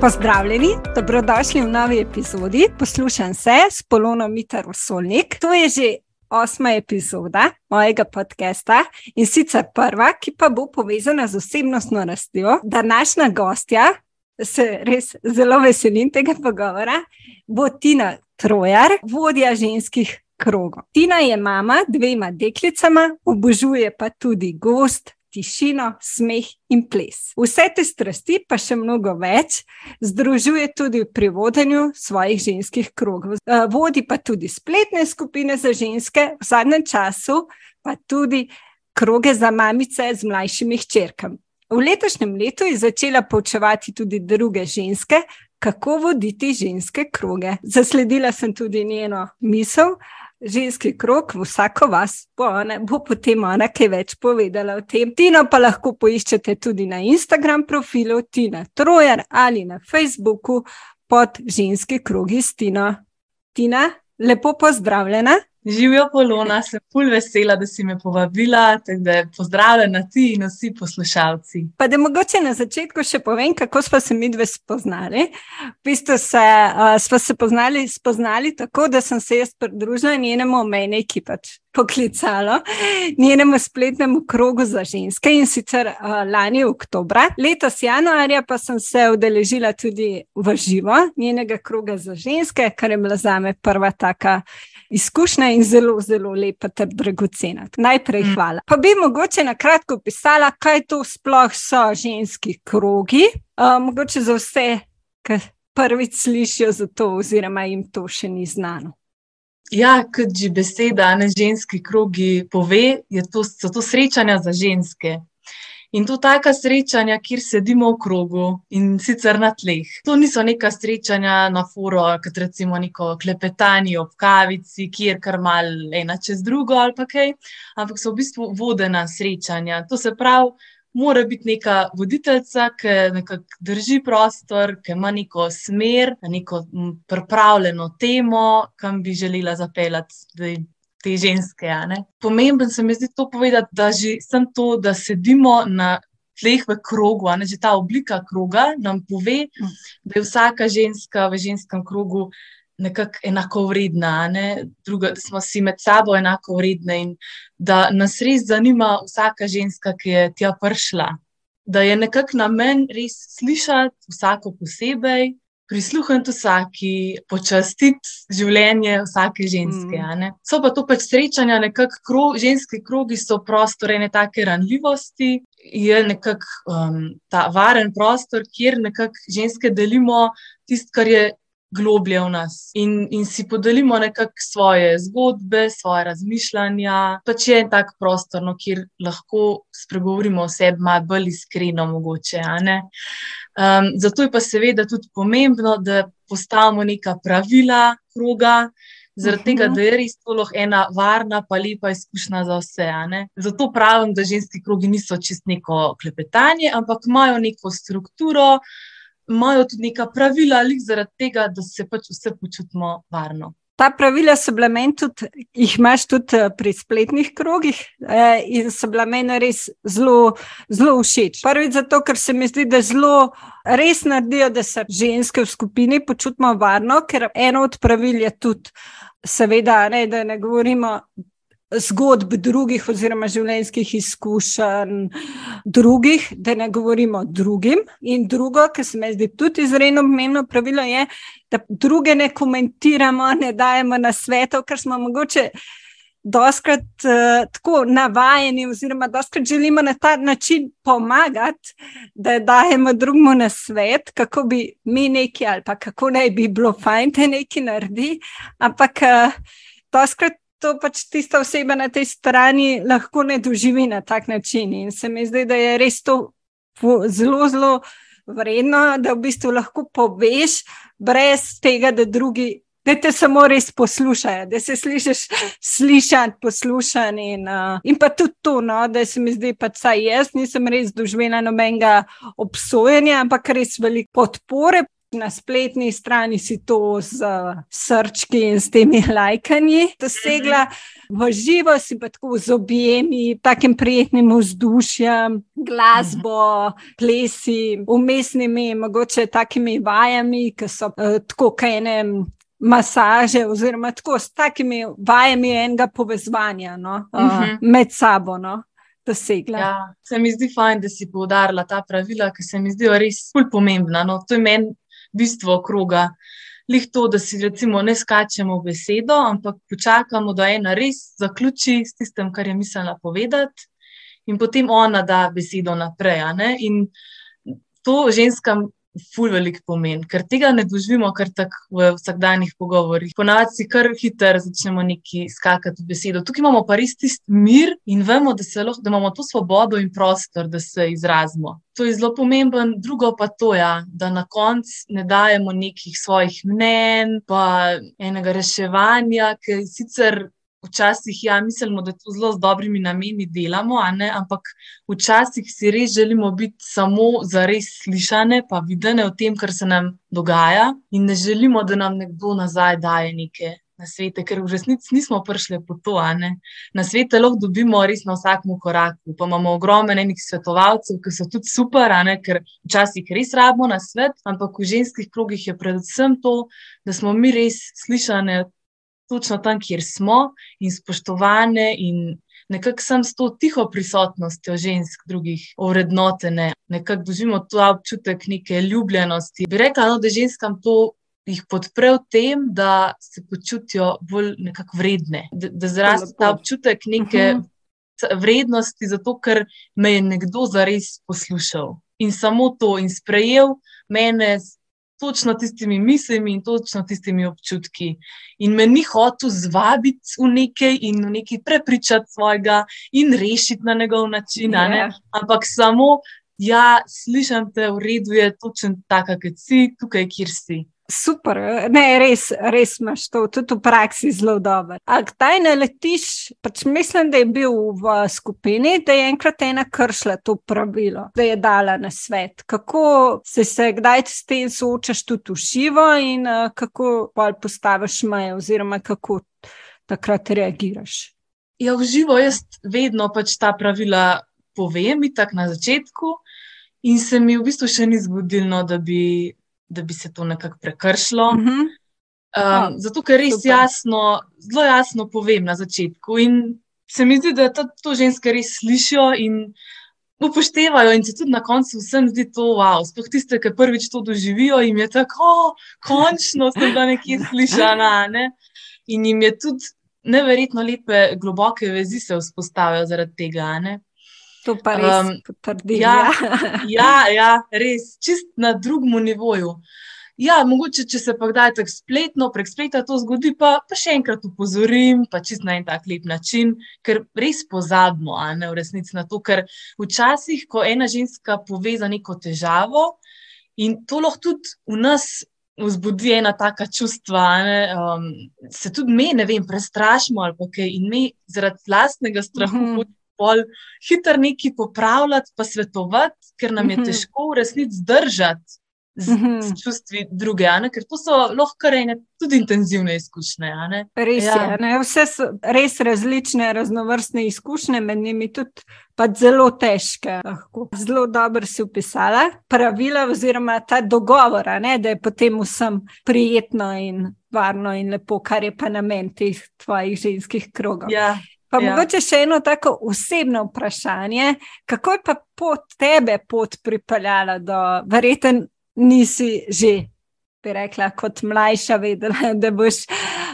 Pozdravljeni, dobrodošli v novi epizodi. Poslušam se s Polono Mitar Usolnik. To je že osma epizoda mojega podcasta in sicer prva, ki pa bo povezana z osebnostno rastjo. Današnja gostja, se res zelo veselim tega pogovora, bo Tina Trojar, vodja ženskih krogov. Tina je mama dvema deklicama, obožuje pa tudi gost, tišino, smeh in ples. Vse te strasti, pa še mnogo več, združuje tudi pri vodenju svojih ženskih krogov. Eh, vodi pa tudi spletne skupine za ženske, v zadnjem času pa tudi kroge za mamice z mlajšimi hčerkami. V letošnjem letu je začela poučevati tudi druge ženske, kako voditi ženske kroge. Zasledila sem tudi njeno misel, ženski krok, vsako vas bo, ona, bo potem ona kaj več povedala o tem. Tino pa lahko poiščete tudi na Instagram profilu Tina Trojar ali na Facebooku pod ženski krogi s Tino. Tina, lepo pozdravljena. Živijo polona, sem pol vesela, da si me povabila, tako da pozdravljena ti in vsi poslušalci. Pa da mogoče na začetku še povem, kako smo se mi dve spoznali. V bistvu se, uh, smo se poznali, spoznali tako, da sem se jaz pridružila njenemu omejni ekipač poklicalo, njenemu spletnemu krogu za ženske in sicer uh, lani oktobra. Letos januarja pa sem se udeležila tudi v živo njenega kroga za ženske, kar je bila za me prva taka izkušnja in zelo, zelo lepa ter dragocena. Najprej mm. hvala. Pa bi mogoče na kratko opisala, kaj to sploh so ženski krogi, uh, mogoče za vse, ki prvič slišijo za to, oziroma jim to še ni znano. Ja, kot že beseda, ne ženski krogi pove, to, so to srečanja za ženske. In to taka srečanja, kjer sedimo v krogu in sicer na tleh. To niso neka srečanja na foro, kot recimo neko klepetanje ob kavici, kjer kar mal ena čez drugo ali pa kaj, ampak so v bistvu vodena srečanja. To se pravi, mora biti neka voditeljica, ki nekako drži prostor, ki ima neko smer, neko pripravljeno temo, kam bi želela zapeljati. Te ženske. Pomemben se mi zdi to povedati, da že sem to, da sedimo na tleh v krogu, ne, že ta oblika kroga nam pove, mm. da je vsaka ženska v ženskem krogu nekako enako vredna, ne? Druga, da smo si med sabo enako vredni in da nas res zanima vsaka ženska, ki je tja prišla. Da je nekako namen res slišati vsako posebej, prisluhniti vsaki, počastiti življenje vsake ženske. Mm. So pa to pač srečanja, nekako kro, ženski krogi so prostor ene take ranljivosti. Je nekako um, ta varen prostor, kjer nekako ženske delimo tisto, kar je globlje v nas in, in si podelimo nekako svoje zgodbe, svoje razmišljanja. Pač je en tak prostor, no, kjer lahko spregovorimo o sebi malo bolj iskreno, mogoče. Um, zato je pa seveda tudi pomembno, da postavimo neka pravila kroga. Zaradi tega, mhm. da je res to lahko ena varna, pa lepa izkušnja za vse. Zato pravim, da ženski krogi niso čist neko klepetanje, ampak imajo neko strukturo, imajo tudi neka pravila, ali zaradi tega, da se pač vse počutimo varno. Ta pravila so bila meni tudi, jih imaš tudi eh, pri spletnih krogih eh, in so bila meni res zelo, zelo všeč. Prvič zato, ker se mi zdi, da zelo res naredijo, da se ženske v skupini počutimo varno, ker eno od pravil je tudi, seveda, ne, da ne govorimo zgodb drugih, oziroma življenjskih izkušenj drugih, da ne govorimo drugim. In drugo, kar se mi zdi tudi izredno pomembno pravilo, je, da druge ne komentiramo, ne dajemo na svetu, ker smo mogoče. Doskrat uh, tako navajeni, oziroma doskrat želimo na ta način pomagati, da dajemo drugemu na svet, kako bi mi nekaj ali pa kako naj bi bilo fajn, da nekaj naredi. Ampak uh, doskrat to pač tista oseba na tej strani lahko ne doživi na tak način. In se mi zdi, da je res to zelo, zelo vredno, da v bistvu lahko poveš, brez tega, da drugi. Da te samo res poslušajo, da se slišiš, slišati, poslušati. In, uh, in pa tudi to, no, da se mi zdi, da saj jaz nisem res doživela nobenega obsojenja, ampak res veliko podpore, Na spletni strani si to z srčki in s temi lajkanji dosegla, v živo si pa tako z objemi, takim prijetnim vzdušjem, glasbo, plesi, umestnimi, mogoče takimi vajami, ki so uh, tako kajne. Masaže, oziroma tako s takimi vajami enega povezovanja no, uh, uh -huh. med sabo. No dosegla. Ja, se mi zdi fajn, da si poudarila ta pravila, ki se mi zdijo res pomembna. No, to je meni bistvo kroga. Lih to, da si recimo ne skačemo v besedo, ampak počakamo, da ena res zaključi s tistem, kar je mislila povedati, in potem ona da besedo naprej. In to ženskam ful velik pomen, ker tega ne doživimo kar tako v vsakdanjih pogovorih. Ponavadi si kar hiter začnemo neki skakati v besedo. Tukaj imamo pa res tisti mir in vemo, da, lahko, da imamo to svobodo in prostor, da se izrazimo. To je zelo pomemben, drugo pa to, ja, da na koncu ne dajemo nekih svojih mnen, pa enega reševanja, ki sicer Včasih ja, mislimo, da to zelo z dobrimi nameni delamo, ampak včasih si res želimo biti samo za res slišane, pa videne o tem, kar se nam dogaja, in ne želimo, da nam nekdo nazaj daje neke na svete, ker v resnici nismo prišli po to. Na svete lahko dobimo res na vsakem koraku. Pa imamo ogromno enih svetovalcev, ki so tudi super, ker včasih res rabimo na svet, ampak v ženskih krogih je predvsem to, da smo mi res slišane točno tam, kjer smo, in spoštovane, in nekako sem s to tiho prisotnostjo žensk, drugih, ovrednotene, nekako doživimo ta občutek neke ljubljenosti. Bi rekla, no, da ženskam to. Jih podpre v tem, da se počutijo bolj nekako vredne, da, da zraste ta občutek neke uh mhm. -huh. vrednosti, zato ker me je nekdo zares poslušal in samo to in sprejel mene točno tistimi mislimi in točno tistimi občutki. In me ni hotel zvabiti v nekaj in v nekaj prepričati svojega in rešiti na njegov način, yeah. Ja. ampak samo, ja, slišim te, v redu je točno tako, kot si, tukaj, kjer si. Super, ne, res, res imaš to tudi v praksi zelo dobro. Ampak taj ne letiš, pač mislim, da je bil v skupini, da je enkrat ena kršila to pravilo, da je dala na svet. Kako se, se kdaj s tem soočaš tudi v živo in uh, kako pa postaviš meje, oziroma kako takrat reagiraš? Ja, v živo jaz vedno pač ta pravila povem, tako na začetku, in se mi v bistvu še ni zgodilo, da bi da bi se to nekako prekršilo. Mm -hmm. um, oh, zato, ker res super. jasno, zelo jasno povem na začetku. In se mi zdi, da to, to ženske res slišijo in upoštevajo, in se tudi na koncu vsem zdi to wow. Sploh tiste, ki prvič to doživijo, jim je tako, končno sem da nekje slišana. Ne? In jim je tudi neverjetno lepe, globoke vezi se vzpostavijo zaradi tega. Ne? To pa res um, potrdi. Ja, ja, ja, res, čist na drugem nivoju. Ja, mogoče, če se pa kdaj tako spletno, prek spleta to zgodi, pa, pa še enkrat upozorim, pa čist na en tak lep način, ker res pozabimo, a ne v resnici na to, ker včasih, ko ena ženska pove za neko težavo in to lahko tudi v nas vzbudi ena taka čustva, ne, um, se tudi mi, ne vem, prestrašimo ali kaj in mi zaradi lastnega strahu. Mm -hmm pol hitro nekaj popravljati, pa svetovati, ker nam je mhm. težko v resnici zdržati. Z, mm -hmm. z čustvi druge, ne? ker to so lahko rejne, tudi intenzivne izkušnje. Res ja. je, ne? vse so res različne, raznovrstne izkušnje, med njimi tudi zelo težke. Lahko. Zelo dobro si upisala pravila, oziroma ta dogovor, ne? da je potem vsem prijetno in varno in lepo, kar je pa namen teh tvojih ženskih krogov. Ja. Pa ja. mogoče še eno tako osebno vprašanje, kako je pa pot tebe pot pripeljala do, verjeten, nisi že, bi rekla, kot mlajša vedela, da boš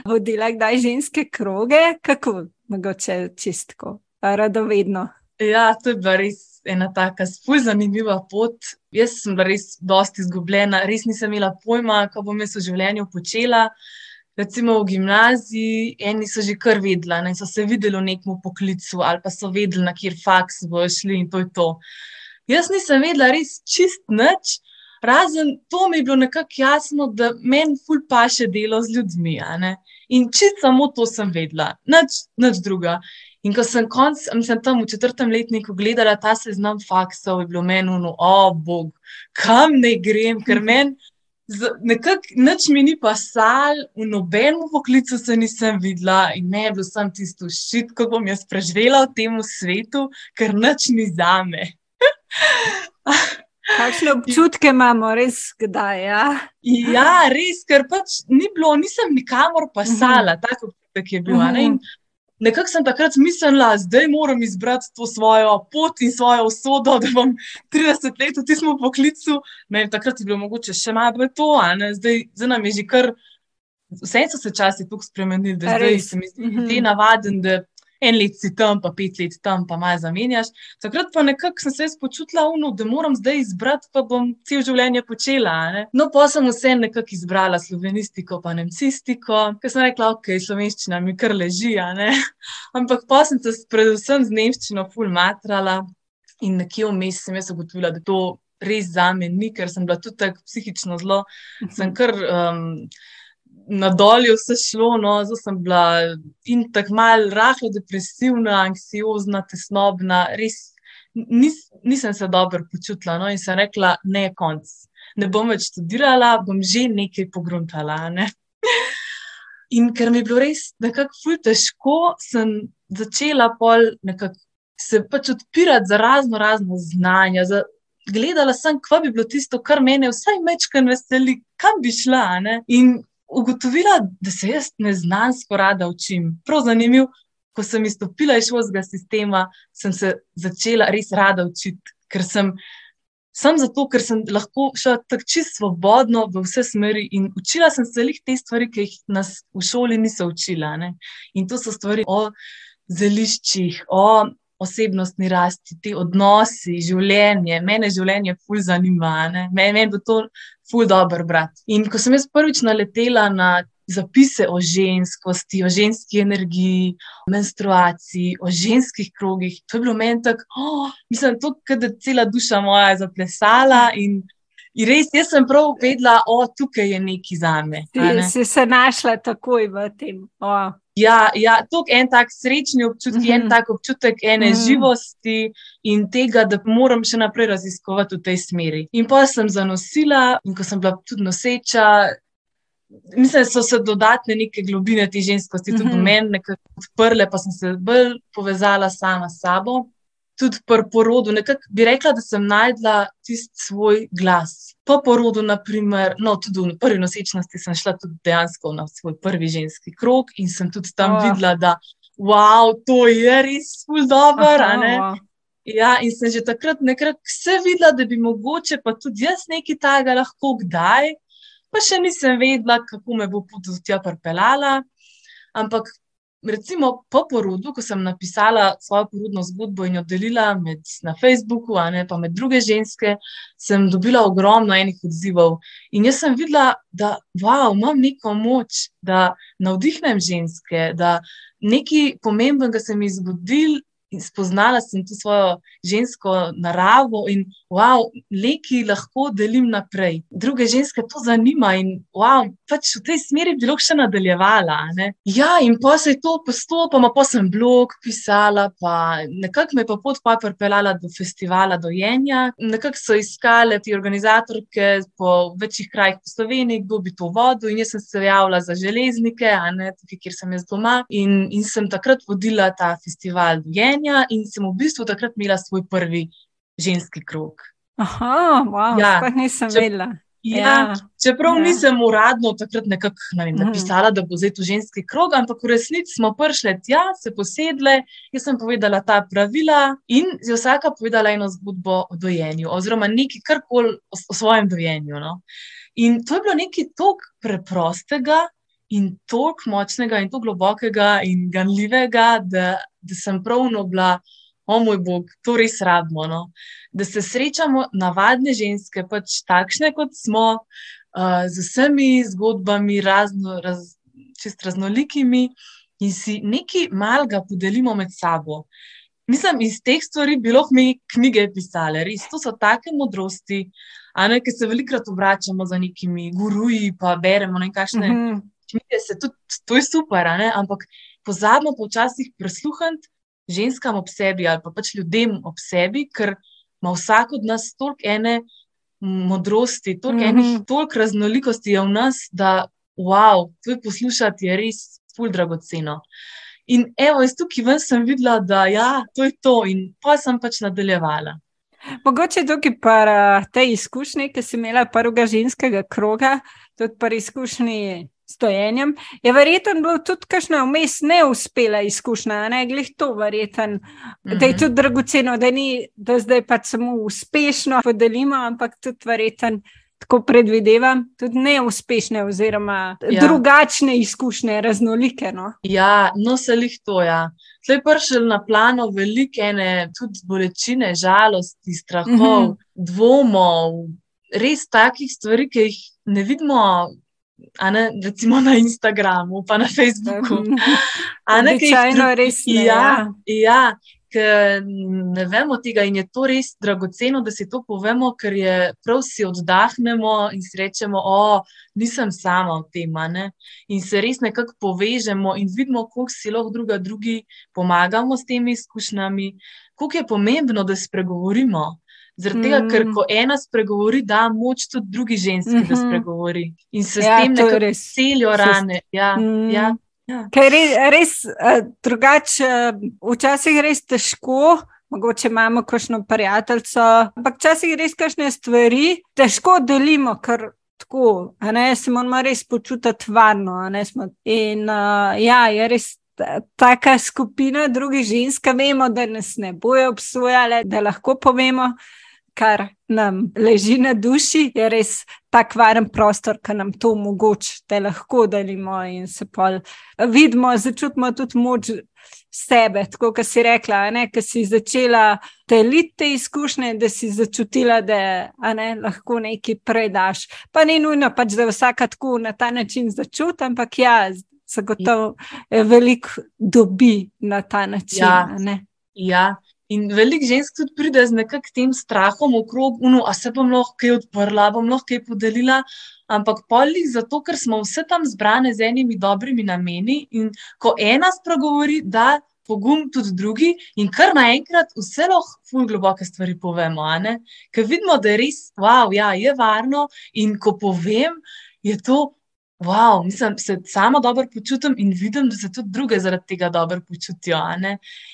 vodila kdaj ženske kroge, kako mogoče čistko, radovedno. Ja, to je bila res ena taka spolj zanimiva pot. Jaz sem bila res dosti izgubljena, res nisem imela pojma, kako bom jaz v življenju počela recimo v gimnaziji, eni so že kar vedeli, ne so se videli v nekem poklicu ali pa so vedeli, na kjer faks bo šli in to je to. Jaz nisem vedela res čist nič, razen to mi je bilo nekako jasno, da meni ful pa še delo z ljudmi. In čist samo to sem vedela, nič, nič druga. In ko sem, konc, mislim, tam v četrtem letniku gledala ta seznam faksov, je bilo meni, o oh, bog, kam ne grem, ker meni Nekako nič mi ni pasal, v nobenem poklicu se nisem videla in ne bil sem tisto ščit, ko bom jaz preživela v tem svetu, ker nič ni za me. Kakšne občutke imamo, res kdaj? Ja, ja res, ker pač ni bilo, nisem nikamor pasala, mhm. tako občutek je bil. Mhm. Nekako sem takrat mislila, da moram izbrati to svojo pot in svojo usodo, da bom 30 let v tem poklicu. Ne, takrat je bilo mogoče še malo to, zdaj, zdaj nam je že kar. Vse so se časi tako spremenili, da zdaj se mi zdi, da je navaden, da en let si tam, pa pet let tam, pa malo zamenjaš. Takrat pa nekako sem se počutila uno, da moram zdaj izbrati, pa bom cel življenje počela. Ne? No, pa sem vse nekako izbrala slovenistiko, pa nemcistiko, ker sem rekla, ok, slovenščina mi kar leži. Ampak pa sem se predvsem z nemščino ful matrala in nekje vmes sem jaz ugotovila, da to res za me ni, ker sem bila tudi tako psihično zelo, sem kar. Um, na dolju vse šlo, no, zdaj sem bila in tako malo rahlo depresivna, anksiozna, tesnobna, res nis, nisem se dobro počutila. No, in sem rekla, ne, konc. Ne bom več študirala, bom že nekaj pogruntala. Ne. In ker mi je bilo res nekako ful težko, sem začela pol nekako se pač odpirati za razno razno znanja. Za, gledala sem, kva bi bilo tisto, kar mene vsaj mečkan veseli, kam bi šla. Ne? In ugotovila, da se jaz neznansko rada učim. Prav zanimivo, ko sem izstopila iz šolskega sistema, sem se začela res rada učiti, ker sem. Sam zato, ker sem lahko šla tako čisto svobodno v vse smeri in učila sem se lih te stvari, ki jih nas v šoli niso učila. Ne? In to so stvari o zeliščih, o osebnostni rasti, ti odnosi, življenje. Mene življenje ful zanima, meni men bo to ful dobro brati. In ko sem jaz prvič naletela na zapise o ženskosti, o ženski energiji, o menstruaciji, o ženskih krogih, to je bilo meni tako, oh, mislim, to, da je cela duša moja zaplesala in In res, jaz sem prav vedela, da tukaj je nekaj za me. Ne? Si se znašla takoj v tem. Oh. Ja, ja to je en tak srečni občutek, mm -hmm. en mhm. tak občutek ene mm -hmm. živosti in tega, da moram še naprej raziskovati v tej smeri. In pa sem zanosila, in ko sem bila tudi noseča. Mislim, da so se dodatne neke globine te ženskosti mm -hmm. tudi v mhm. meni odprle, pa sem se bolj povezala sama s sabo tudi pri porodu, nekako bi rekla, da sem najdla tisti svoj glas. Po porodu, naprimer, no, tudi v prvi nosečnosti, sem šla tudi dejansko na svoj prvi ženski krok in sem tudi tam oh. videla, da wow, to je res. Wow. Ja, in sem že takrat nekako vse videla, da bi mogoče pa tudi jaz nekaj takega lahko kdaj, pa še nisem vedela, kako me bo pot do tja pripeljala. Ampak recimo po porodu, ko sem napisala svojo porodno zgodbo in jo delila med, na Facebooku, a ne pa med druge ženske, sem dobila ogromno enih odzivov. In jaz sem videla, da wow, imam neko moč, da navdihnem ženske, da nekaj pomembnega se mi je zgodilo in spoznala sem to svojo žensko naravo in wow, leki lahko delim naprej. Druge ženske to zanima in wow, pač v tej smeri bi lahko še nadaljevala. Ne? Ja, in pa se je to postopoma, pa sem blog pisala, pa nekako me je pa pot pa pripeljala do festivala dojenja. Nekako so iskale ti organizatorke po večjih krajih po Sloveniji, kdo bi to vodil in jaz sem se javila za železnike, tukaj, kjer sem jaz doma in, in sem takrat vodila ta festival dojenja življenja in sem v bistvu takrat imela svoj prvi ženski krok. Aha, wow, ja, nisem če, vedela. Ja, ja, čeprav ja. nisem uradno takrat nekako ne vem, mhm. napisala, da bo zdaj to ženski krog, ampak v resnici smo prišli tja, se posedle, jaz sem povedala ta pravila in je vsaka povedala eno zgodbo o dojenju, oziroma nekaj karkoli o, o svojem dojenju. No. In to je bilo nekaj tako preprostega, in tako močnega, in tako globokega, in ganljivega, da, da sem pravno bila, o moj bog, to res rabimo. No? Da se srečamo, navadne ženske, pač takšne kot smo, uh, z vsemi zgodbami, razno, raz, čist raznolikimi, in si nekaj malega podelimo med sabo. Mislim, iz teh stvari bi lahko mi knjige pisali, res to so take modrosti, a ne, ki se velikrat obračamo za nekimi guruji, pa beremo nekaj. Mm -hmm knjige, se tudi to je super, ampak pozabimo počasih prisluhniti ženskam ob sebi ali pa pač ljudem ob sebi, ker ima vsak od nas toliko ene modrosti, toliko mm -hmm. tolik raznolikosti je v nas, da wow, to poslušati je res ful dragoceno. In evo, iz tukaj ven sem videla, da ja, to je to, in pa sem pač nadaljevala. Mogoče tukaj pa te izkušnje, ki si imela prvega ženskega kroga, tudi pri izkušnji stojenjem. Je verjetno bilo tudi kakšna vmes neuspela izkušnja, ne glej to, verjetno, mm -hmm. da je mhm. tudi dragoceno, da ni, da zdaj pač samo uspešno podelimo, ampak tudi verjetno. Tako predvidevam, tudi neuspešne, oziroma ja. drugačne izkušnje, raznolike. No? Ja, no, se jih to. Ja. Zdaj prišel na plano velike, ene, tudi bolečine, žalosti, strahov, mm -hmm. dvomov, res takih stvari, ki jih ne vidimo ne, recimo na Instagramu, pa na Facebooku. Običajno res ne. Ja, ja. Ker ne vemo tega, in je to res dragoceno, da si to povemo, ker je prav si oddahnemo in si rečemo, da nisem sama v tem. In se res nekako povežemo in vidimo, koliko si lahko druga drugi pomagamo s temi izkušnjami, koliko je pomembno, da spregovorimo. Zaradi tega, ker mm. ko ena spregovori, da moč tudi drugi ženski, mm -hmm. da mhm. spregovori. In se ja, s tem nekako celijo rane. Ja, mm. ja. Ja. Ker je res uh, drugače, uh, včasih je res težko, mogoče imamo kakšno prijateljico, ampak včasih je res kakšne stvari težko delimo, ker tako, ne, se moramo res počutiti varno. In uh, ja, je res. Taka skupina drugih žensk, vemo, da nas ne bojo obsojali, da lahko povemo, kar nam leži na duši, je res tak varen prostor, ki nam to omogoča, da lahko delimo in se pol vidimo, začutimo tudi moč sebe. Tako kot si rekla, ki si začela deliti te izkušnje, da si začutila, da ne, lahko nekaj predaš. Pa ni nujno, pač, da vsaka tako na ta način začuti, ampak ja. Zagotovo veliko dobi na ta način. Ja, ja. In veliko žensk tudi pride z nekakšnim strahom okrog, no, a se bom lahko kaj odprla, bom lahko kaj podelila. Ampak polih zato, ker smo vse tam zbrane z enimi dobrimi nameni in ko ena spregovori, da pogum tudi drugi in kar naenkrat vse lahko ful globoke stvari povemo. Ker vidimo, da je res, wow, ja, je varno in ko povem, je to wow, mislim, se sama dobro počutim in vidim, da se tudi druge zaradi tega dobro počutijo.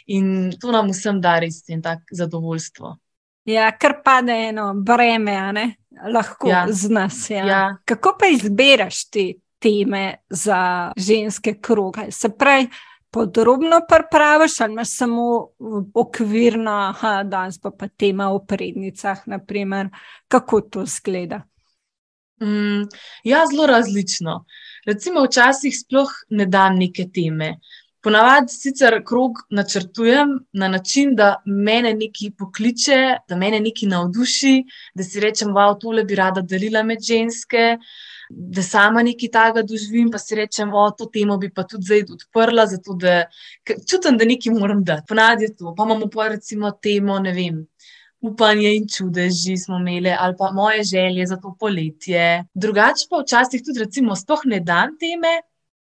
In to nam vsem da res in tako zadovoljstvo. Ja, kar pade eno breme, lahko ja. z nas. Ja. Ja. Kako pa izbiraš te teme za ženske kroge? Se pravi, podrobno pripraviš ali imaš samo okvirno, da danes pa, pa tema o prednicah, naprimer, kako to zgleda? Mm, ja, zelo različno. Recimo, včasih sploh ne dam neke teme. Ponavadi sicer krog načrtujem na način, da me nekaj pokliče, da me nekaj navduši, da si rečem, da tole bi rada delila med ženske, da sama nekaj takega doživim, pa si rečem, da to temo bi pa tudi zdaj odprla, zato da čutim, da nekaj moram dati. Ponavadi je to. Pa imamo pa recimo temo, ne vem upanje in čudeži smo imeli, ali pa moje želje za to poletje. Drugače pa včasih tudi, recimo, sploh ne dan teme.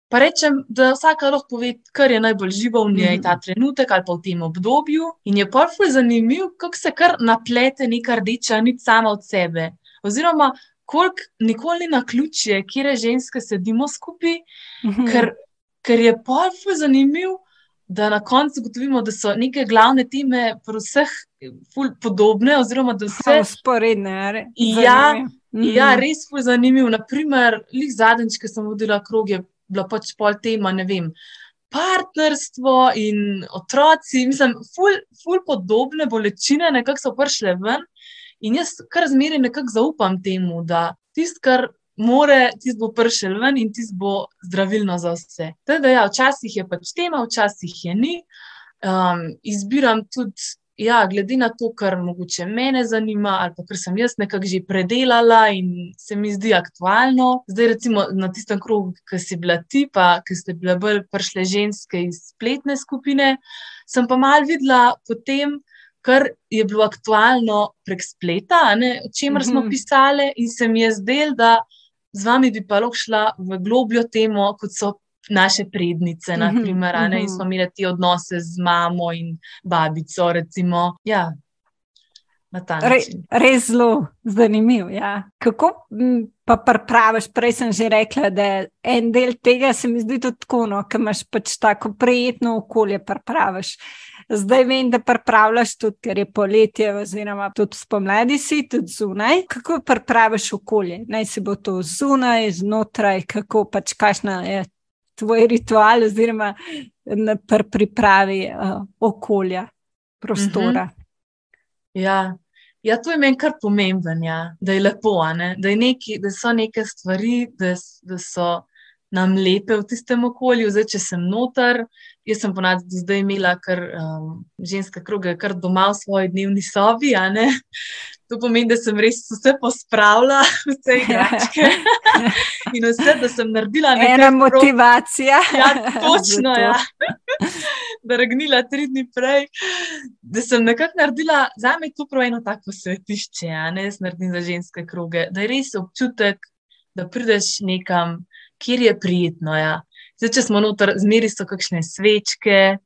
Pa rečem, da vsaka lahko pove, kar je najbolj živo v njej, -hmm. ta trenutek ali pa v tem obdobju. In je pa zelo zanimivo, kako se kar naplete neka rdeča nit sama od sebe. Oziroma, koliko nikoli ni na ključje, kje ženske sedimo skupaj, mm -hmm. ker, ker je pa zelo zanimivo, da na koncu ugotovimo, da so neke glavne teme pri vseh podobne, oziroma da vse usporedne. Ja, ja, res je zanimivo. Naprimer, lih zadnjič, ki sem vodila krog, je bila pač pol tema, ne vem. Partnerstvo in otroci, mislim, ful, ful podobne bolečine, nekako so prišle ven. In jaz kar zmeraj nekako zaupam temu, da tisto, kar more, tisto bo prišel ven in tisto bo zdravilno za vse. Teda, ja, včasih je pač tema, včasih je ni. Um, izbiram tudi, ja, glede na to, kar mogoče mene zanima, ali pa kar sem jaz nekako že predelala in se mi zdi aktualno. Zdaj, recimo na tistem krogu, ki si bila ti, pa ki ste bile bolj prišle ženske iz spletne skupine, sem pa mal videla potem. Kar je bilo aktualno prek spleta, ne, o čemer smo mhm. pisali, in se mi je zdelo, da z vami bi pa lahko šla v globljo temo, kot so naše prednice, -hmm, naprimer, mm -hmm. in smo imeli te odnose z mamo in babico. Recimo, ja. Re, res zelo zanimiv. Ja. Kako pa praviš? Prej sem že rekla, da en del tega se mi zdi tudi tako, no, ker imaš pač tako prijetno okolje. Praviš. Zdaj vem, da pripravljaš tudi, ker je poletje, oziroma tudi spomladi si tudi zunaj. Kako pripraviš okolje? Naj se bo to zunaj, znotraj, kako pač kašna je tvoj ritual, oziroma pri pripravi uh, okolja, prostora. -huh. Ja, Ja, to je meni kar pomemben, ja, da je lepo, da, je neki, da so neke stvari, da, da so nam lepe v tistem okolju. Zdaj, če sem noter, jaz sem ponad zdaj imela kar um, ženska kroga, kar doma v svoji dnevni sobi. To pomeni, da sem res vse pospravila, vse igračke in vse, da sem naredila nekaj. Ena motivacija. Ja, točno, ja drgnila tri dni prej, da sem nekako naredila, za me je to prav eno tako svetišče, a ne jaz naredim za ženske kroge, da je res občutek, da prideš nekam, kjer je prijetno. Ja. Zdaj, če smo noter, zmeri so kakšne svečke,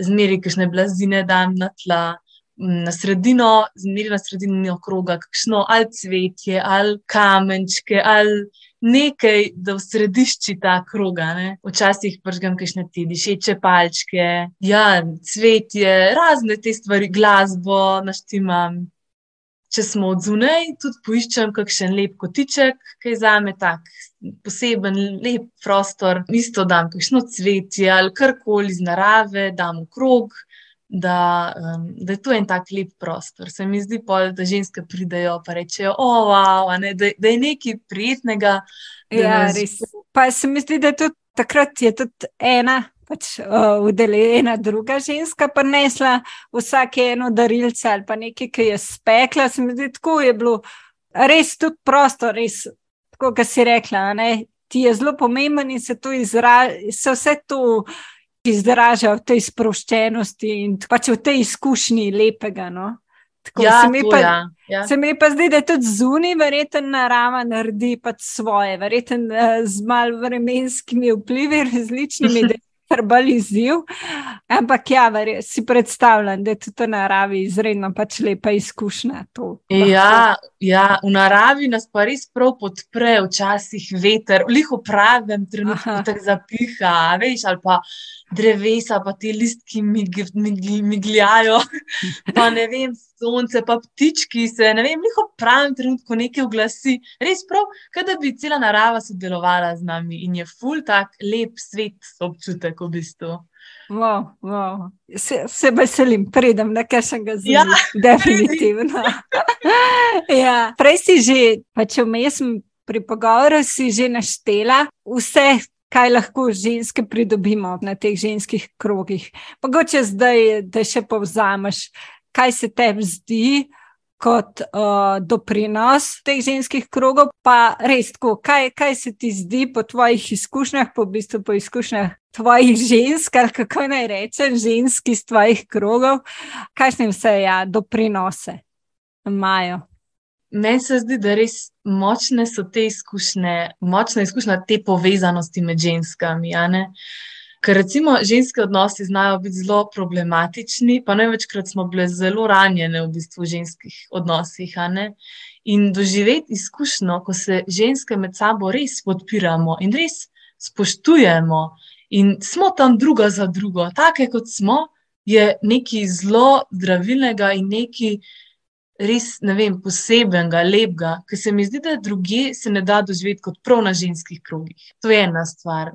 zmeri kakšne blazine dam na tla. Na sredino, zmeri na sredino kroga, kakšno ali cvetje, ali kamenčke, ali nekaj, da v središču ta kroga. Ne? Včasih pržgam kakšne ti dišeče palčke, ja, cvetje, razne te stvari, glasbo naštimam. Če smo od zunaj, tudi poiščem kakšen lep kotiček, ki je za me tak poseben, lep prostor. Isto dam kakšno cvetje ali karkoli iz narave, dam v krog da, um, da je to en tak lep prostor. Se mi zdi, pol, da ženske pridejo in rečejo, oh, wow, ne, da, da je nekaj prijetnega. Ja, nas... res. Pa se mi zdi, da je tudi takrat je tudi ena. Pač udeljena uh, druga ženska, pa nesla vsake eno darilce ali pa nekaj, ki je spekla. Se mi zdi, tako je bilo res tudi prostor, res, tako kot si rekla. Ne? Ti je zelo pomemben in se, izra, se vse to izraža v tej sproščenosti in pač v tej izkušnji lepega. No? Tako, ja, se, mi pa, ja, ja. se mi pa zdi, da tudi zunaj, verjetno narava naredi pač svoje, verjetno uh, z malo vremenskimi vplivi, različnimi. kar izziv. Ampak ja, verje, si predstavljam, da je tudi v naravi izredno pač lepa izkušnja. Ja, ja, v naravi nas pa res prav podpre, včasih veter, v pravem trenutku tako zapiha, veš, ali pa drevesa, pa ti listki migljajo, pa ne vem, sonce, pa ptički se, ne vem, njihov pravi trenutku nekaj oglasi. Res prav, da bi cela narava sodelovala z nami in je ful tak lep svet občutek v bistvu. Wow, wow. Se, se veselim, pridem na kašnega zima. Ja, definitivno. ja. Prej si že, pa če vmes pri pogovoru si že naštela vse kaj lahko ženske pridobimo na teh ženskih krogih. Mogoče zdaj, da še povzameš, kaj se tebi zdi kot uh, doprinos teh ženskih krogov, pa res tako, kaj, kaj se ti zdi po tvojih izkušnjah, po, v bistvu po izkušnjah tvojih žensk, ali kako naj rečem, ženski iz tvojih krogov, kakšne vse ja, doprinose imajo. Meni se zdi, da res močne so te izkušnje, močna izkušnja te povezanosti med ženskami. Ker recimo ženske odnosi znajo biti zelo problematični, pa največkrat smo bile zelo ranjene v bistvu v ženskih odnosih. In doživeti izkušnjo, ko se ženske med sabo res podpiramo in res spoštujemo in smo tam druga za drugo, take kot smo, je nekaj zelo zdravilnega in nekaj res, ne vem, posebenega, lepega, ki se mi zdi, da druge se ne da doživeti kot prav na ženskih krogih. To je ena stvar.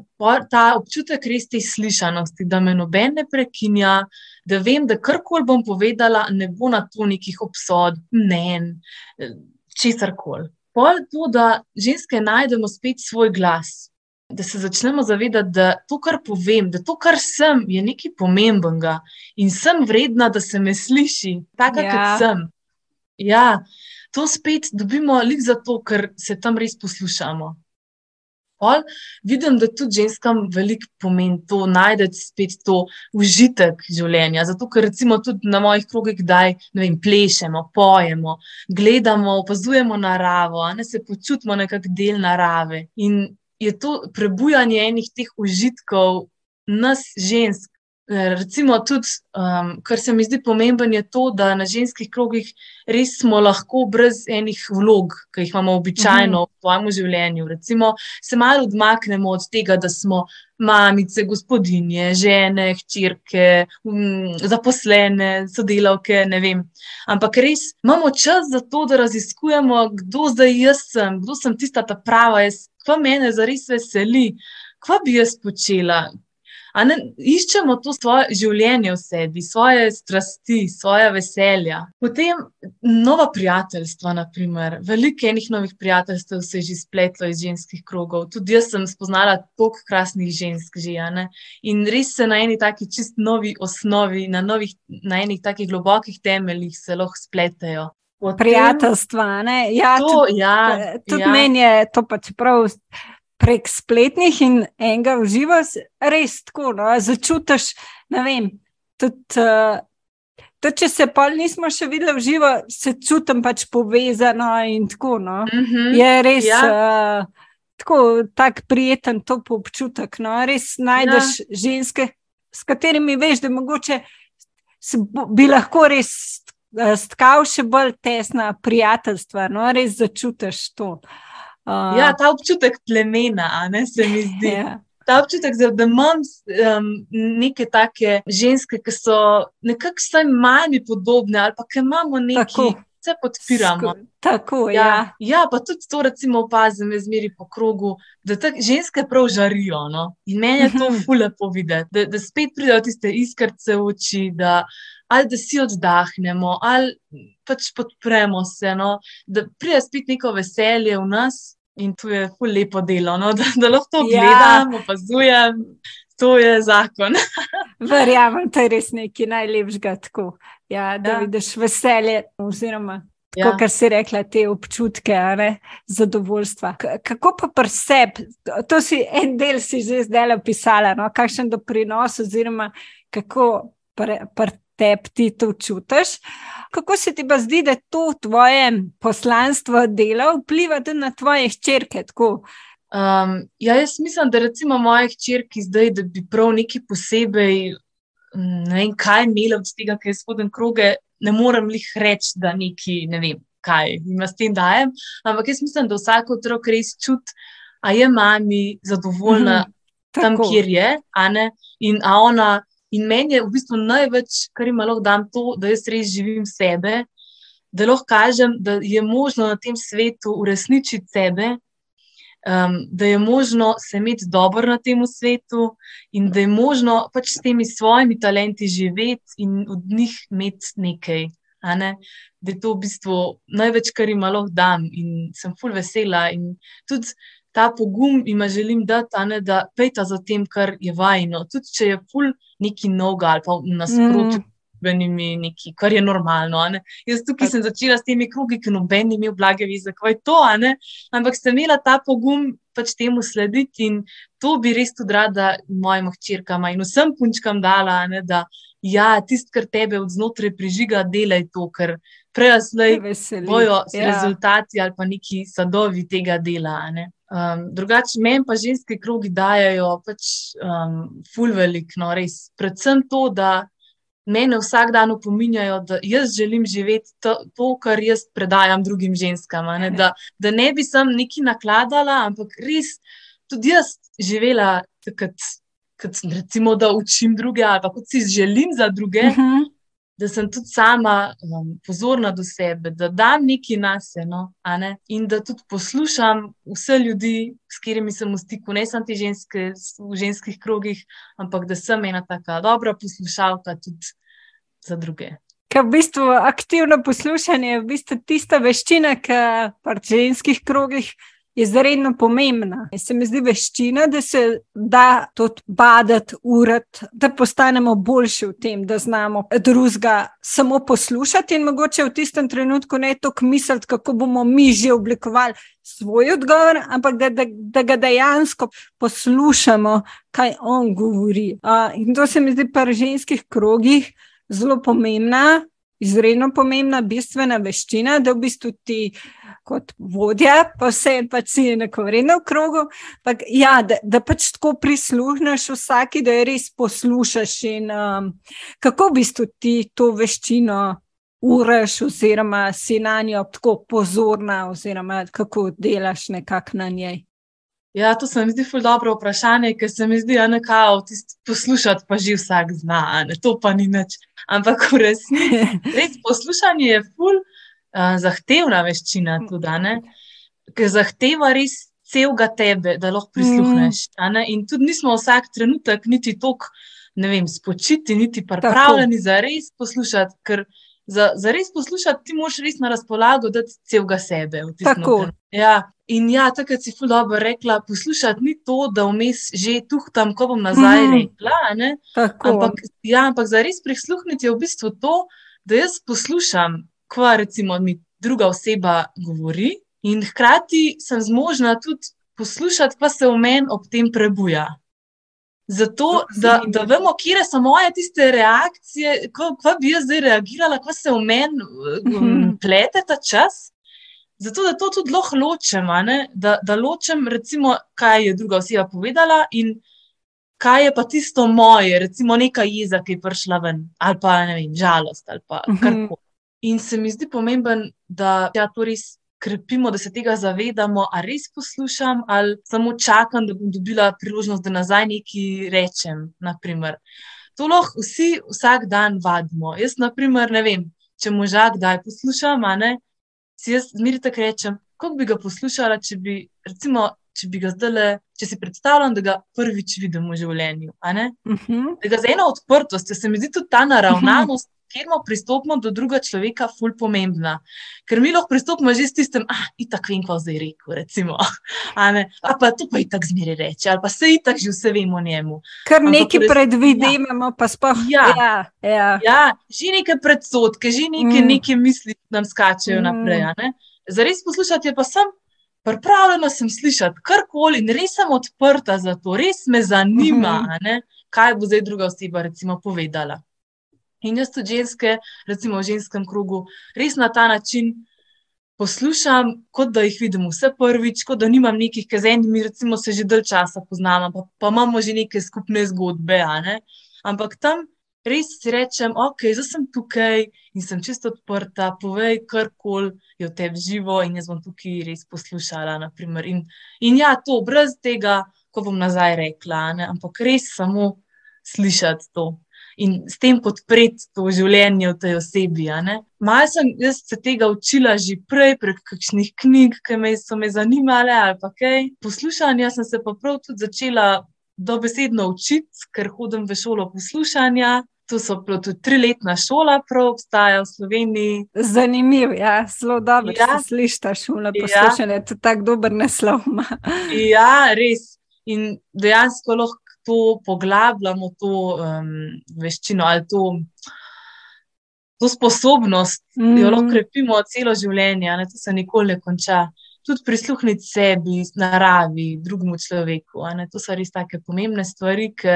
Ta občutek res te slišanosti, da me noben ne prekinja, da vem, da karkoli bom povedala, ne bo na to nekih obsodb, mnen, česar koli. Pol to, da ženske najdemo spet svoj glas. Da se začnemo zavedati, da to, kar povem, da to, kar sem, je nekaj pomembnega in sem vredna, da se me sliši, tako ja. kot sem. Ja, to spet dobimo lik zato, ker se tam res poslušamo. Pol, vidim, da tudi ženskam veliko pomeni to, najdete spet to užitek življenja. Zato, ker recimo tudi na mojih krogih, vem, plešemo, pojemo, gledamo, opazujemo naravo, ne se počutimo nekako del narave. In je to prebujanje enih teh užitkov nas, žensk, Recimo, tudi, um, kar se mi zdi pomemben, je to, da na ženskih krogih res smo lahko brez enih vlog, ki jih imamo običajno -huh. v svojem življenju. Recimo, se malo odmaknemo od tega, da smo mamice, gospodinje, žene, hčerke, um, zaposlene, sodelavke. Ampak res imamo čas za to, da raziskujemo, kdo zdaj jaz sem, kdo sem tista ta prava, jaz, kva mene zares veseli. Kva bi jaz počela, Ne, iščemo to svoje življenje v sebi, svoje strasti, svoje veselja. Potem nova prijateljstva, naprimer. veliko enih novih prijateljstev se je že spletlo iz ženskih krogov. Tudi jaz sem spoznala toliko krasnih žensk, že, in res se na eni taki čist novi osnovi, na, novih, na enih takih globokih temeljih se lahko spletejo. Potem, Prijateljstva, ne? Ja, tudi ja, tud ja. meni je to pač prav prek spletnih in enega v živo, res tako. No, začutiš, ne vem. Tudi, uh, tudi če se pa nismo še videli v živo, se čutim pač povezano in tako. No. Mm -hmm. Je res. Ja. Uh, Tako tak prijeten top občutek. No? Res najdeš ja. ženske, s katerimi veš, da mogoče bi lahko res uh, stkal še bolj tesna prijateljstva. No? Res začutiš to. Uh, Uh, ja, ta občutek plemena, ne, se mi zdi. Yeah. Ja. Ta občutek, da imam um, neke take ženske, ki so nekako vsaj manj podobne, ali pa ki imamo nekaj, ki se podpiramo. Sko tako je. Ja. ja, ja, pa tudi to, recimo, opazim, zmeri po krogu, da te ženske prav žarijo. No? In meni je to mhm. fulepo videti, da, da spet pridejo tiste iskrce v oči. Da, Ali da si oddahnemo, ali pač podpremo se, no? da pride spet neko veselje v nas, In to je lepo delo, no? da, da lahko to ja. gledam, opazujem. To je zakon. Verjamem, to je res nekaj najlepšega. Tako, ja, da ja. vidiš veselje, oziroma ja. kar si rekla, te občutke, ne, zadovoljstva. K kako pa preseb, to si en del si že zdaj opisala, no, kakšen doprinos, oziroma kako pre, tebi ti to čutiš. Kako se ti pa zdi, da to tvoje poslanstvo dela vpliva tudi na tvoje hčerke? Um, ja, jaz mislim, da recimo moje hčerke zdaj, da bi prav neki posebej, ne vem, kaj imela od tega, kaj je spodem kroge, ne morem jih reči, da neki ne vem, kaj jim s tem dajem. Ampak jaz mislim, da vsak otrok res čuti, a je mami zadovoljna mhm, tam, kjer je, a ne, in a ona. In meni je v bistvu največ, kar ima lahko dam, to, da jaz res živim sebe, da lahko kažem, da je možno na tem svetu uresničiti sebe, um, da je možno se imeti dobro na tem svetu in da je možno pač s temi svojimi talenti živeti in od njih imeti nekaj. Ne? Da je to v bistvu največ, kar ima lahko dam in sem full vesela. In tudi ta pogum ima želim dati, ne, da pejta za tem, kar je vajno. Tudi če je ful neki noga ali pa nasprotju. Mm. Neki, kar je normalno. Jaz tukaj sem začela s temi krugi, ki noben ni imel blage vize, kako je to. Ampak sem imela ta pogum pač temu slediti in to bi res tudi rada mojim hčerkam in vsem punčkam dala, ne, da ja, tisto, kar tebe od znotraj prižiga, delaj to, ker prej slej bojo ja. rezultati ali pa neki sadovi tega dela. Um, drugače, meni pa ženske krogi dajo pač um, ful velik, no res. Predvsem to, da mene vsak dan opominjajo, da jaz želim živeti to, to kar jaz predajam drugim ženskam. Ne? Da, da ne bi sem neki nakladala, ampak res tudi jaz živela takrat. Recimo, da učim druge, ali pa kot si želim za druge, uh mhm. -huh da sem tudi sama um, pozorna do sebe, da dam nekaj na sebe no, in da tudi poslušam vse ljudi, s katerimi sem v stiku, ne samo te ženske v ženskih krogih, ampak da sem ena taka dobra poslušalka tudi za druge. Ker v bistvu aktivno poslušanje je v bistvu tista veščina, ki v ženskih krogih je izredno pomembna. Se mi zdi veščina, da se da tudi badati, urati, da postanemo boljši v tem, da znamo drugega samo poslušati in mogoče v tistem trenutku ne toliko misliti, kako bomo mi že oblikovali svoj odgovor, ampak da, da, da ga dejansko poslušamo, kaj on govori. Uh, in to se mi zdi pri ženskih krogih zelo pomembna. Izredno pomembna, bistvena veščina, da v bistvu ti kot vodja, pa vse en pač si enakovredno v krogu. Pa, ja, da, da pač tako prisluhneš vsaki, da je res poslušaš in um, kako v bistvu ti to veščino uraš, oziroma si na njo tako pozorna, oziroma kako delaš nekako na njej. Ja, to se mi zdi zelo dobro vprašanje, ker se mi zdi, da poslušati pa že vsak zna, ne, to pa ni nič. Ampak v resnici res poslušanje je ful uh, zahtevna veščina tudi, ker zahteva res celega tebe, da lahko prisluhneš. Mm. In tudi nismo vsak trenutek niti tok, ne vem, spočiti, niti pripravljeni za res poslušati, ker za, za res poslušati, ti moraš res na razpolago dati celega sebe. Ja. In ja, takrat si ful dobro rekla, poslušati ni to, da vmes že tu tam, ko bom nazaj mm. rekla. Ampak, ja, ampak za res prisluhniti je v bistvu to, da jaz poslušam, kva recimo mi druga oseba govori, in hkrati sem zmožna tudi poslušati, pa se v meni ob tem prebuja. Zato, da, da vemo, kje so moje tiste reakcije, kako bi jaz zdaj reagirala, kako se v meni um, plete ta čas. Zato, da to tudi lahko ločem, da, da ločem, recimo, kaj je druga oseba povedala in kaj je pa tisto moje, recimo neka jeza, ki je prišla ven, ali pa ne vem, žalost ali pa karkoli. In se mi zdi pomemben, da ja, to res krepimo, da se tega zavedamo, ali res poslušam, ali samo čakam, da bom dobila priložnost, da nazaj nekaj rečem. Naprimer. To lahko vsi vsak dan vadimo. Jaz, naprimer, ne vem, če moža kdaj poslušam, ne, si jaz zmeri tako rečem, kako bi ga poslušala, če bi, recimo, če bi ga zdaj, če si predstavljam, da ga prvič vidim v življenju. Uh mhm. -huh. Da ga za eno odprtost, se mi zdi tudi ta naravnanost, kjer smo pristopili do drugega človeka, ful pomembna. Ker mi lahko pristopimo že s tistem, ah, itak vem, kaj zdaj rekel. Recimo, ali pa to pa itak zmeri reče, ali pa se itak že vse vemo o njemu. Kar nekaj predvidevamo, ja. pa sploh ja. Ja, ja. ja, že neke predsotke, že neke, mm. neke misli nam skačejo mm. naprej. Za res poslušati je pa sem. Pripravljena sem slišati karkoli in res sem odprta za to, res me zanima, mm -hmm. kaj bo zdaj druga oseba povedala. In jaz tudi ženske, recimo v ženskem krogu, res na ta način poslušam, kot da jih vidim vse prvič, kot da nimam nekih, ki z enimi, recimo, se že dalj časa poznamo, pa, pa imamo že neke skupne zgodbe. Ne? Ampak tam res si rečem, ok, zdaj sem tukaj in sem čisto odprta, povej karkoli je v tebi živo in jaz bom tukaj res poslušala. In, in ja, to brez tega, ko bom nazaj rekla, ne? ampak res samo slišati to in s tem podpreti to življenje v tej osebi. Malo sem se tega učila že prej, prek kakšnih knjig, ki me so me zanimale ali pa kaj. Poslušanja sem se pa prav tudi začela dobesedno učiti, ker hodim v šolo poslušanja. Tu so tudi triletna šola, prav obstaja v Sloveniji. Zanimivo, ja, zelo dobro ja. se sliši ta šola, ja. poslušanje, ja. to je tako dober naslov. ja, res. In dejansko lahko to poglabljamo, to um, veščino ali to, to sposobnost, mm. jo lahko krepimo celo življenje, da se nikoli ne konča. Tudi prisluhniti sebi, naravi, drugemu človeku. To so res tako pomembne stvari, ki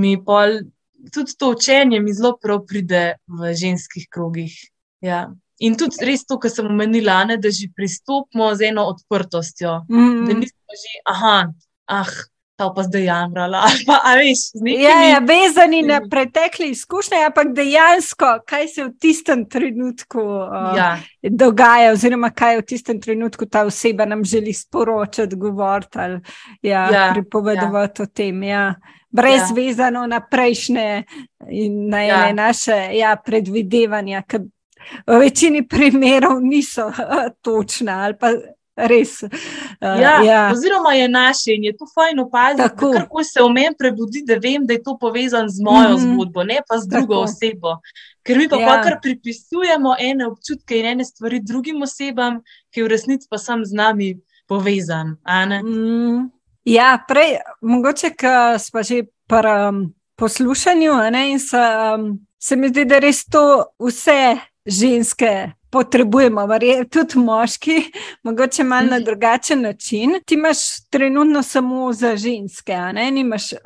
mi pol. Tudi to učenje mi zelo prav pride v ženskih krogih. Ja. In tudi res to, kar sem omenila, ne, da že pristopimo z eno odprtostjo. Mm. Da nismo že, aha, ah, ta pa zdaj jamrala. Pa, veš, nekimi... ja, ja, vezani na pretekle izkušnje, ampak dejansko, kaj se v tistem trenutku uh, ja. dogaja, oziroma kaj v tistem trenutku ta oseba nam želi sporočati, govoriti ali ja, ja, pripovedovati ja. o tem. Ja. Brez ja. vezano na prejšnje in na ja. naše ja, predvidevanja, ki v večini primerov niso točna ali pa res. Uh, ja, ja. Oziroma je naše in je to fajn opaziti, kako se v meni prebudi, da vem, da je to povezano z mojo mm -hmm. zgodbo, ne pa z drugo Tako. osebo. Ker mi pa ja. kar pripisujemo ene občutke in ene stvari drugim osebam, ki v resnici pa sem z nami povezan. Mm, ja, prej, mogoče, ko smo že pri um, poslušanju, ne, in se, um, se mi zdi, da res to vse ženske potrebujemo, tudi moški, mogoče malo na mhm. drugačen način. Ti imaš trenutno samo za ženske, ne imaš uh,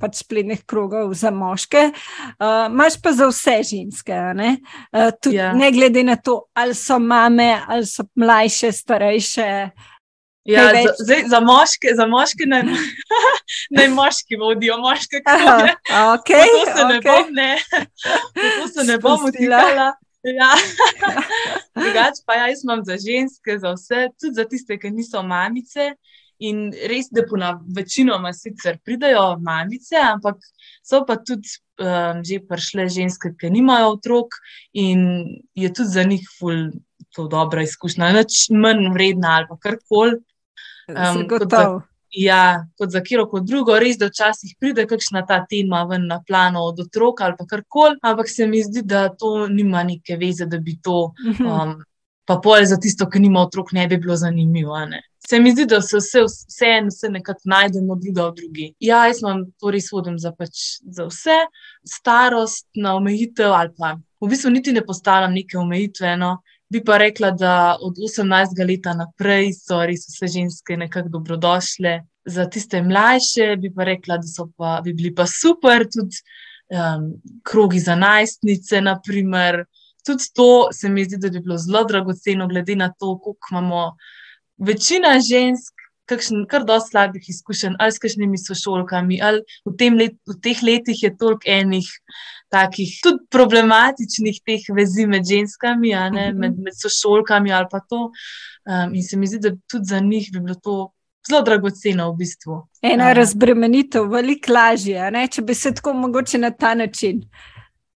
pač spletnih krogov za moške, uh, imaš pa za vse ženske. Ne? Uh, tudi, ja. ne glede na to, ali so mame, ali so mlajše, starejše. Ja, za, zdaj, za moške, za moške naj, naj moški vodijo, moške kot je. Okay, to se okay. ne bom, ne. To se ne bom utirala. Ja. Drugač pa ja, jaz imam za ženske, za vse, tudi za tiste, ki niso mamice. In res, da po večinoma sicer pridajo mamice, ampak so pa tudi um, že prišle ženske, ki nimajo otrok in je tudi za njih ful. To dobra izkušnja, več manj vredna ali karkoli. Um, kot, za, ja, kot za kiro, kot drugo, res da včasih pride kakšna ta tema ven na plano od otroka ali kar koli, ampak se mi zdi, da to nima neke veze, da bi to, mhm. um, pa pol za tisto, ki nima otrok, ne bi bilo zanimivo. Se mi zdi, da se vse, vse, vse nekako najdemo, druga v drugi. Ja, jaz imam to res vodim za, pač, za vse, starost na omejitev ali pa v bistvu niti ne postavljam neke omejitve. No. Bi pa rekla, da od 18. leta naprej so res vse ženske nekako dobrodošle. Za tiste mlajše bi pa rekla, da pa, bi bili pa super, tudi um, krogi za najstnice. Naprimer. Tudi to se mi zdi, da bi bilo zelo dragoceno, glede na to, koliko imamo večina žensk, kakšen, kar dosti slabih izkušenj, ali s kakšnimi sošolkami, ali v, let, v teh letih je toliko enih takih tudi problematičnih teh vezi med ženskami, ne, mhm. med, med sošolkami ali pa to. Um, in se mi zdi, da tudi za njih bi bilo to. Zelo dragoceno v bistvu. Ena uh, razbremenitev, veliko lažje, ne? če bi se tako mogoče na ta način.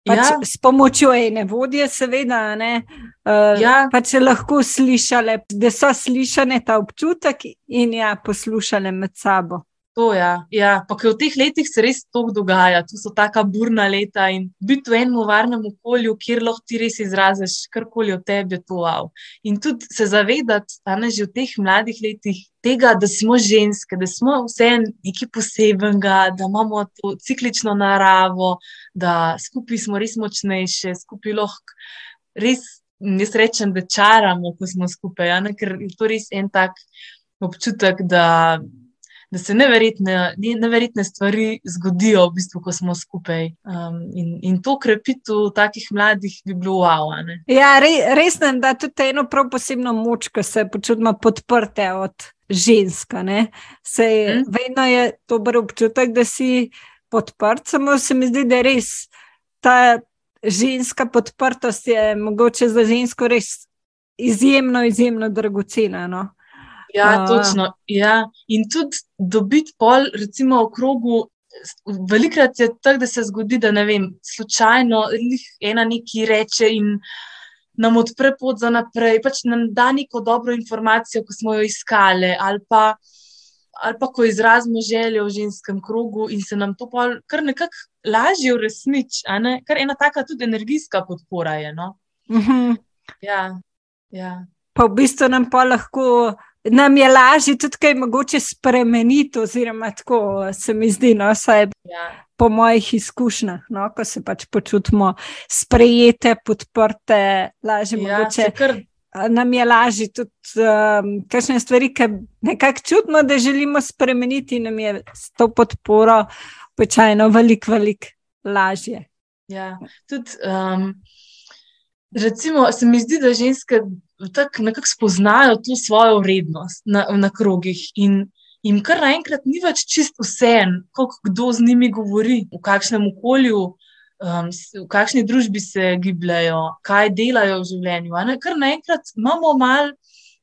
Pač ja. S pomočjo ene vodje, seveda, ne, uh, ja. pač lahko slišali, da so slišali ta občutek in ja, poslušali med sabo. To je. Ja. ja, pa v teh letih se res to dogaja, tu so tako burna leta in biti v enem varnem okolju, kjer lahko ti res izraziš karkoli od tebe, to wow. In tudi se zavedati, da ne že v teh mladih letih tega, da smo ženske, da smo vse nekaj posebenega, da imamo to ciklično naravo, da skupaj smo res močnejše, skupaj lahko res, jaz rečem, da čaramo, ko smo skupaj, ja, ne, ker je to res en tak občutek, da da se neverjetne, neverjetne stvari zgodijo, v bistvu, ko smo skupaj. Um, in, in to krepitev takih mladih bi bilo wow. Ja, re, res nam da tudi eno prav posebno moč, ko se počutimo podprte od ženska. Sej, hmm. Vedno je dober občutek, da si podprt, samo se mi zdi, da je res ta ženska podprtost je mogoče za žensko res. Izjemno, izjemno dragocena. No? Ja, točno. Ja. In tudi dobiti pol, recimo, v krogu. Velikrat je tako, da se zgodi, da ne vem, slučajno ena neki reče in nam odpre pot za naprej, pač nam da neko dobro informacijo, ko smo jo iskali, ali pa, ali pa ko izrazimo željo v ženskem krogu in se nam to kar nekako lažje uresniči, kar ena taka tudi energijska podpora je. No? Uh mhm. -huh. ja, ja. Pa v bistvu nam pa lahko nam je lažje tudi kaj mogoče spremeniti, oziroma tako se mi zdi, no, saj ja. po mojih izkušnjah, no, ko se pač počutimo sprejete, podprte, lažje ja, mogoče. Kar... Nam je lažje tudi um, kakšne stvari, ki nekako čutimo, da želimo spremeniti, nam je s to podporo običajno veliko, veliko lažje. Ja, tudi. Um... Recimo, se mi zdi, da ženske tako nekako spoznajo to svojo vrednost na, na krogih in jim kar naenkrat ni več čist vse, koliko kdo z njimi govori, v kakšnem okolju, um, v kakšni družbi se gibljajo, kaj delajo v življenju. Kar naenkrat imamo malo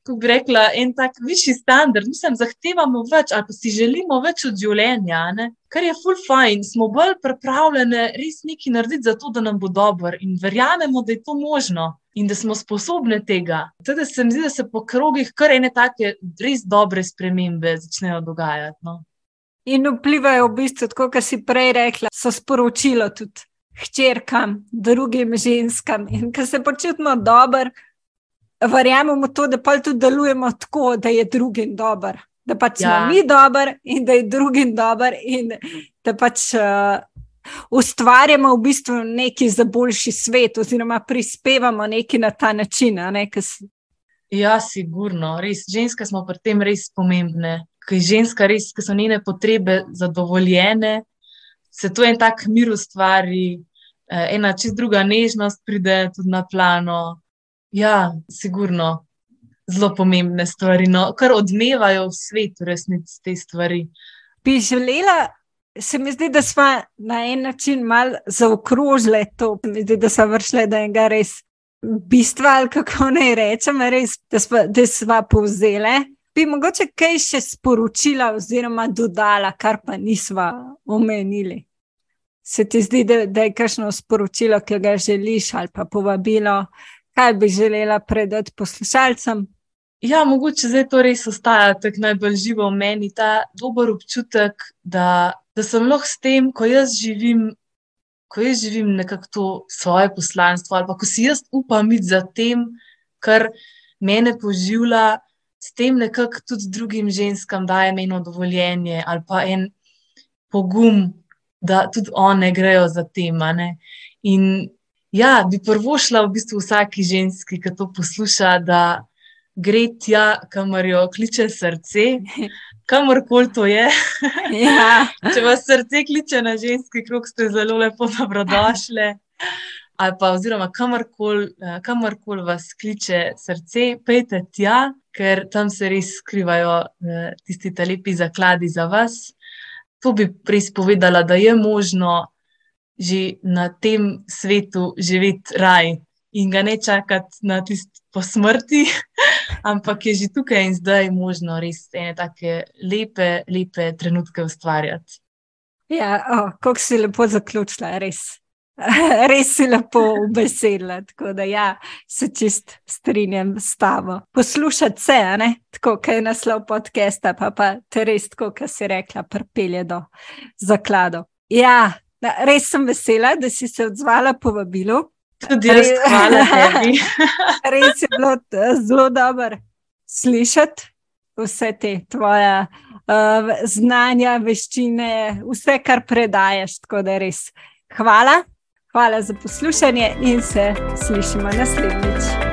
kako bi rekla, en tak višji standard, mislim, zahtevamo več ali pa si želimo več od življenja, ne? kar je full fine, smo bolj pripravljeni res nekaj narediti za to, da nam bo dobro in verjamemo, da je to možno. In da smo sposobni tega. Tudi se mi zdi, da se po krogih kar ene take res dobre spremembe začnejo dogajati. No. In vplivajo v bistvu, kot si prej rekla, so sporočilo tudi hčerkam, drugim ženskam. In ko se počutimo dobro, verjamemo to, da pa tudi delujemo tako, da je drugim dober. Da pač ja. smo mi dobri in da je drugim dober, in da pač uh, ustvarjamo v bistvu nekaj za boljši svet, oziroma prispevamo nekaj na ta način. Ne, ja, sigurno. Res, ženske smo pri tem res pomembne. Ker ženska res, ker so njene potrebe zadovoljene, se to en tak mir ustvari, eh, ena čist druga nežnost pride tudi na plano. Ja, sigurno. Zelo pomembne stvari, no, kar odmevajo v svetu, resnici te stvari. Bi želela se mi zdi, da smo na en način malo zaokrožili to, mi zdi, da so vršile, da je ga res bistvo, ali kako naj rečem, res, da smo, da smo povzele. Bi mogoče kaj še sporočila, oziroma dodala, kar pa nismo omenili. Se ti zdi, da, da je kakšno sporočilo, ki ga želiš, ali pa povabilo, kaj bi želela predati poslušalcem? Ja, mogoče zdaj to res ostaja tako najbolj živo v meni, ta dober občutek, da da sem lahko s tem, ko jaz živim, ko jaz živim nekako to svoje poslanstvo, ali pa ko si jaz upam iti za tem, kar mene poživlja, s tem nekako tudi drugim ženskam dajem eno dovoljenje ali pa en pogum, da tudi one grejo za tem. In ja, bi prvo šla v bistvu vsaki ženski, ki to posluša, da gre tja, kamor jo kliče srce, kamorkoli to je. Ja. Če vas srce kliče na ženski krok, ste zelo lepo dobrodošli. Ali pa, oziroma, kamorkoli eh, kamor vas kliče srce, pejte tja, ker tam se res skrivajo eh, tisti lepi zakladi za vas. To bi res povedala, da je možno že na tem svetu živeti raj in ga ne čakati na tisti po smrti, ampak je že tukaj in zdaj možno res ene tako lepe, lepe trenutke ustvarjati. Ja, oh, kako si lepo zaključila, res. Res si lepo ubesedila, tako da ja, se čist strinjam s tabo. Poslušati se, ne? tako kaj je naslov podcasta, pa pa te res, kot si rekla, prpelje do zaklado. Ja, res sem vesela, da si se odzvala po vabilu. Tudi jaz, hvala tebi. Res je bilo zelo dobro slišati vse te tvoje uh, znanja, veščine, vse, kar predajes. Tako da res hvala, hvala za poslušanje in se slišimo naslednjič.